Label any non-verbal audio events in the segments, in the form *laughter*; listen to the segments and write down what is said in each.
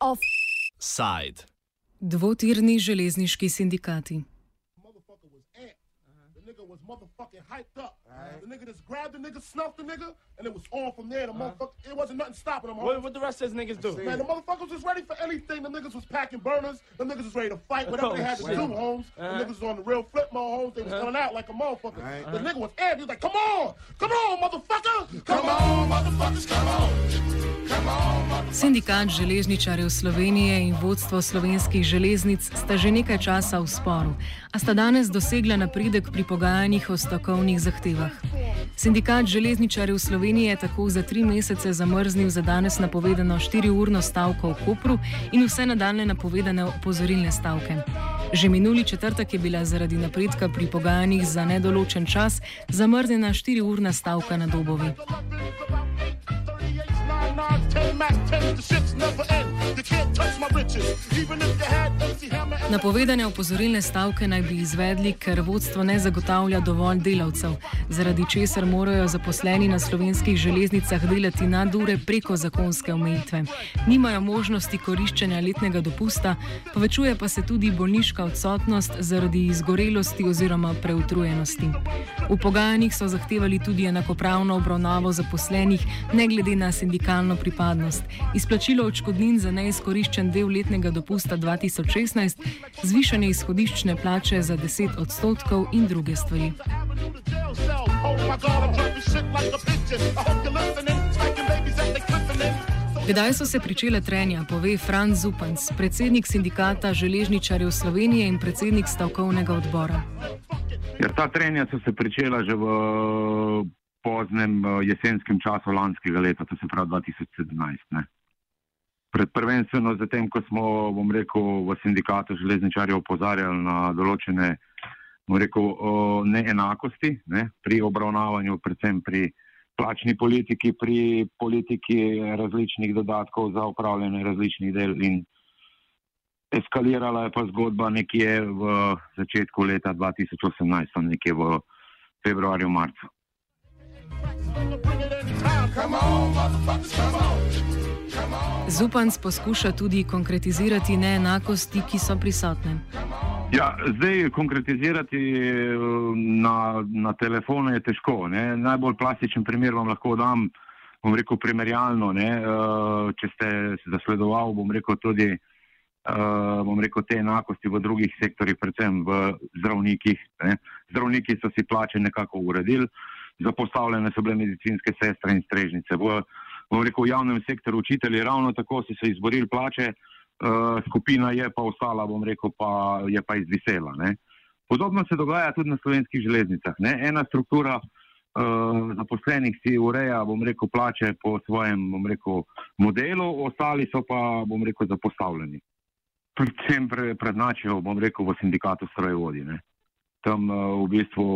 Offside. Dvotirni železniški sindikati. Nigga just grabbed the nigga, snuffed the nigga, and it was on from there. The uh-huh. motherfucker, it wasn't nothing stopping him. What, what the rest of these niggas do? Man, the motherfuckers was ready for anything. The niggas was packing burners. The niggas was ready to fight. *laughs* Whatever they had to Oh, shit. do, Holmes. The uh-huh. niggas was on the real flip mode, Holmes. They was uh-huh. coming out like a motherfucker. The nigga was amped. He was like, come on! Come on, motherfucker! Come on, motherfuckers, come on! Sindikat železničarjev Slovenije in vodstvo slovenskih železnic sta že nekaj časa v sporu, a sta danes dosegla napredek pri pogajanjih o stavkovnih zahtevah. Sindikat železničarjev Slovenije je tako za tri mesece zamrznil za danes napovedano 4-urno stavko v Kopru in vse nadaljne napovedane opozorilne stavke. Že minuli četrtek je bila zaradi napredka pri pogajanjih za nedoločen čas zamrznjena 4-urna stavka na Dobovi. Napovedane opozorilne stavke naj bi izvedli, ker vodstvo ne zagotavlja dovolj delavcev, zaradi česar morajo zaposleni na slovenskih železnicah delati nadure preko zakonske omejitve. Nimajo možnosti koriščenja letnega dopusta, povečuje pa se tudi bolniška odsotnost zaradi izgorelosti oziroma preutrujenosti. V pogajanjih so zahtevali tudi enakopravno obravnavo zaposlenih, ne glede na sindikalno pripadnost, izplačilo odškodnin za neizkoriščen del letnega dopusta 2016, zvišanje izhodiščne plače za 10 odstotkov in druge stvari. Kdaj so se pričele trenja, pove Franz Zupanc, predsednik sindikata železničarjev Slovenije in predsednik stavkovnega odbora. Ja, ta trenja so se pričela že v poznem eh, jesenskem času lanskega leta, to se pravi 2017. Ne. Pred prvenstveno zatem, ko smo, bom rekel, v sindikatu železničarjev opozarjali na določene, bom rekel, o neenakosti ne, pri obravnavanju, predvsem pri plačni politiki, pri politiki različnih dodatkov za upravljanje različnih del in eskalirala je pa zgodba nekje v začetku leta 2018, tam nekje v februarju, marcu. Zupanc poskuša tudi konkretizirati neenakosti, ki so prisotne. Ja, zdaj konkretizirati eh, na, na telefonu je težko. Ne? Najbolj plastičen primer vam lahko dam, bom rekel, primerjalno. Ne? Eh, Če ste zasledovali, bom rekel, tudi eh, bom rekel, te enakosti v drugih sektorjih, predvsem v zdravnikih. Ne? Zdravniki so si plače nekako uredili, zapostavljene so bile medicinske sestre in strežnice. V, bom rekel, v javnem sektorju učitelji ravno tako so se izborili plače. Uh, skupina je pa ostala, bom rekel, pa je pa izvisela. Ne. Podobno se dogaja tudi na slovenskih železnicah. Ne. Ena struktura uh, zaposlenih si ureja, bom rekel, plače po svojem, bom rekel, modelu, ostali so pa, bom rekel, zapostavljeni. Predvsem pre, prednačijo, bom rekel, v sindikatu strojevodi. Tam uh, v bistvu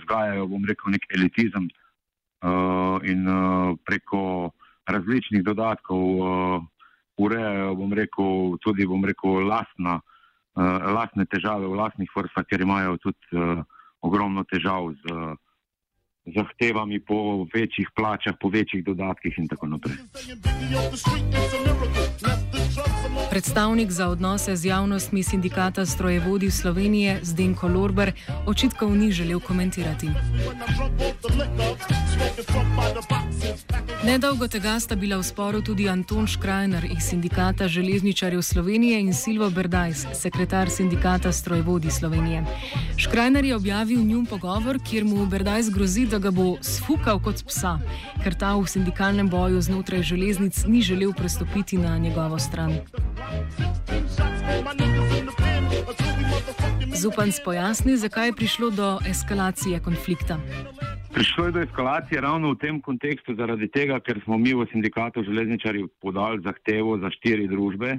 vzgajajo, bom rekel, nek elitizem uh, in uh, preko različnih dodatkov urejajo, bom rekel, tudi, bom rekel, lastna, lastne težave v lastnih vrstah, ker imajo tudi ogromno težav z zahtevami po večjih plačah, po večjih dodatkih in tako naprej. Predstavnik za odnose z javnostmi sindikata strojevodi Slovenije Zdenko Lorber očitkov ni želel komentirati. Nedolgo tega sta bila v sporu tudi Anton Škrajner iz sindikata železničarjev Slovenije in Silvo Berdajs, sekretar sindikata strojevodi Slovenije. Škrajner je objavil njun pogovor, kjer mu Berdajs grozi, da ga bo sfukal kot psa, ker ta v sindikalnem boju znotraj železnic ni želel prestopiti na njegovo stran. Zupanc pojasni, zakaj je prišlo do eskalacije konflikta. Prišlo je do eskalacije ravno v tem kontekstu, zaradi tega, ker smo mi v sindikatu železničarjev podali zahtevo za štiri družbe,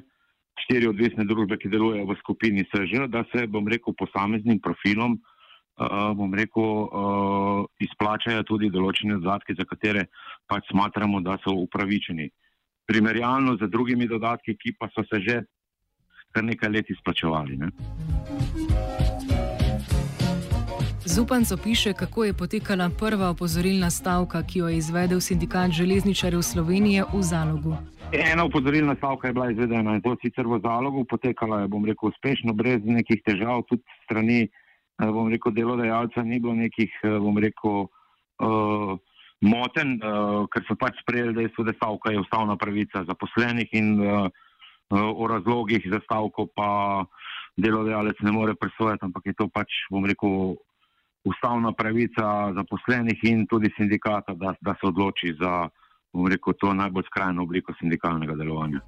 štiri odvisne družbe, ki delujejo v skupini SŽ, da se, bom rekel, posameznim profilom, uh, bom rekel, uh, izplačajo tudi določene dodatke, za katere pač smatramo, da so upravičeni. Primerjalno z drugimi dodatki, ki pa so se že kar nekaj let izplačevali. Ne? Zupanc opiše, kako je potekala prva opozorilna stavka, ki jo je izvedel sindikat železničarjev Slovenije v zalogu. Ena opozorilna stavka je bila izvedena in to sicer v zalogu, potekala je, bom rekel, uspešno, brez nekih težav, tudi strani, eh, bom rekel, delodajalca ni bilo nekih, eh, bom rekel, uh, moten, uh, ker so pač sprejeli dejstvo, da stavka je ustavna pravica zaposlenih in uh, uh, o razlogih za stavko pa delodajalec ne more presojati, ampak je to pač, bom rekel, ustavna pravica zaposlenih in tudi sindikata, da, da se odloči za, bom rekel, to najbolj skrajno obliko sindikalnega delovanja.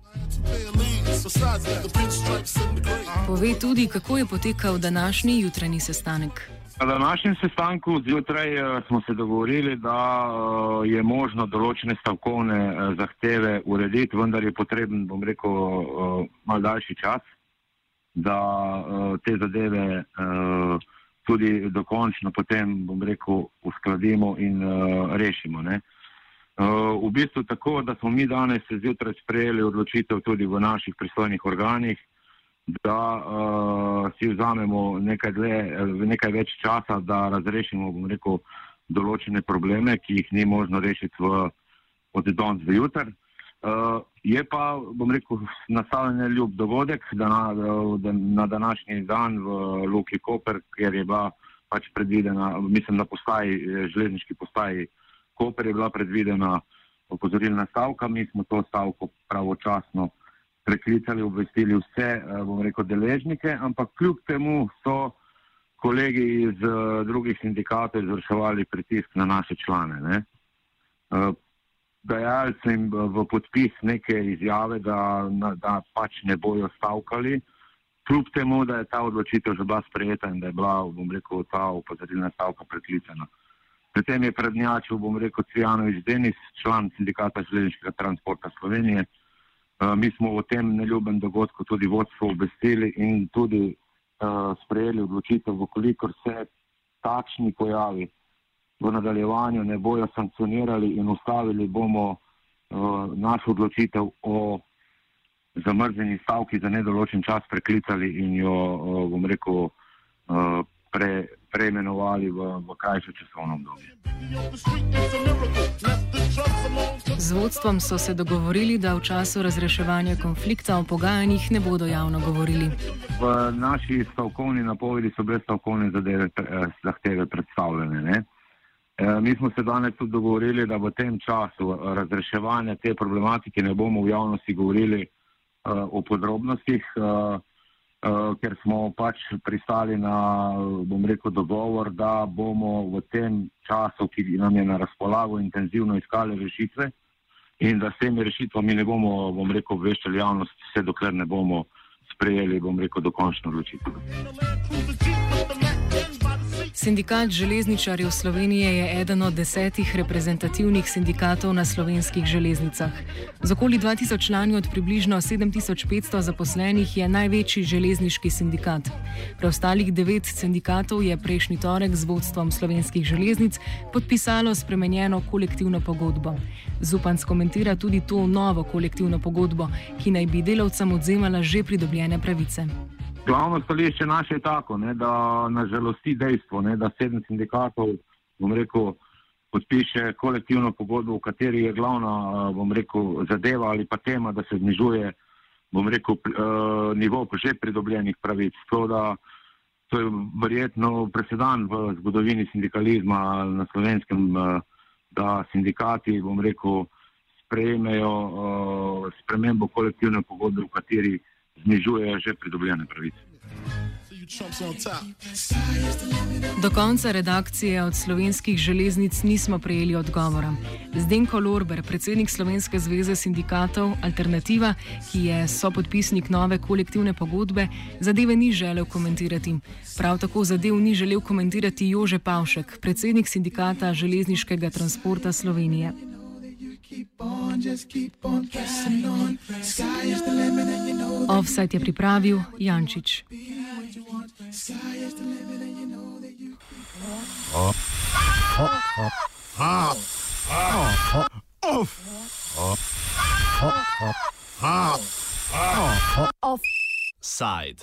Pove tudi, kako je potekal današnji jutranji sestanek. Na današnjem sestanku zjutraj uh, smo se dogovorili, da uh, je možno določene stavkovne uh, zahteve urediti, vendar je potreben, bom rekel, mal daljši čas, da te zadeve tudi dokončno potem, bom rekel, uskladimo in rešimo. Ne? V bistvu tako, da smo mi danes zjutraj sprejeli odločitev tudi v naših pristojnih organih, da uh, si vzamemo nekaj, dle, nekaj več časa, da razrešimo rekel, določene probleme, ki jih ni možno rešiti v, od danes do jutra. Uh, je pa, bom rekel, nastavljen ljub dogodek, da na, da na današnji dan v Luki Koper, kjer je bila pač predvidena, mislim, na postaji, železniški postaji Koper je bila predvidena opozorilna stavka, mi smo to stavko pravočasno preklicali, obvestili vse, eh, bom rekel, deležnike, ampak kljub temu so kolegi iz uh, drugih sindikatov izvrševali pritisk na naše člane. Ne? Uh, dajali so jim v podpis neke izjave, da, da pač ne bojo stavkali, kljub temu, da je ta odločitev že bila sprejeta in da je bila, bom rekel, ta upozorilna stavka preklicana. Pri tem je prednjačil, bom rekel, Cvijanovič Denis, član sindikata železniškega transporta Slovenije, Eh, mi smo o tem neljubem dogodku tudi vodstvo obvestili in tudi sprejeli odločitev, vkolikor se takšni pojavi v nadaljevanju ne bojo sankcionirali in ustavili, bomo našo odločitev o zamrzeni stavki za nedoločen čas preklicali in jo, bom rekel, pre, preimenovali v, v krajše časovno obdobje. Z vodstvom so se dogovorili, da v času razreševanja konflikta o pogajanjih ne bodo javno govorili. V naši stavkovni napovedi so bile stavkovne zadeve, eh, zahteve predstavljene. Ne? Eh, mi smo se danes tudi dogovorili, da v tem času razreševanja te problematike ne bomo v javnosti govorili uh, o podrobnostih. Uh, ker smo pač pristali na, bom rekel, dogovor, da bomo v tem času, ki nam je na razpolago, intenzivno iskali rešitve in da s temi rešitvami ne bomo, bom rekel, obveščali javnost, vse dokler ne bomo sprejeli, bom rekel, dokončno odločitev. Sindikat železničarjev Slovenije je eden od desetih reprezentativnih sindikatov na slovenskih železnicah. Z okoli 2000 člani od približno 7500 zaposlenih je največji železniški sindikat. Preostalih devet sindikatov je prejšnji torek z vodstvom slovenskih železnic podpisalo spremenjeno kolektivno pogodbo. Zupanc komentira tudi to novo kolektivno pogodbo, ki naj bi delavcem odzemala že pridobljene pravice. Glavno stališče naše je tako, ne, da nažalosti dejstvo, ne, da sedem sindikatov, bom rekel, podpiše kolektivno pogodbo, v kateri je glavna, bom rekel, zadeva ali pa tema, da se znižuje, bom rekel, uh, nivo že pridobljenih pravic. To, da, to je verjetno presedan v zgodovini sindikalizma na slovenskem, uh, da sindikati, bom rekel, sprejmejo spremembo kolektivne pogodbe, v kateri znižujejo že pridobljene pravice. Do konca redakcije od slovenskih železnic nismo prejeli odgovora. Zdenko Lorber, predsednik Slovenske zveze sindikatov Alternativa, ki je sopodpisnik nove kolektivne pogodbe, zadeve ni želel komentirati. Prav tako zadev ni želel komentirati Jože Pavšek, predsednik sindikata železniškega transporta Slovenije. Offset je pripravil Jančič. Offside.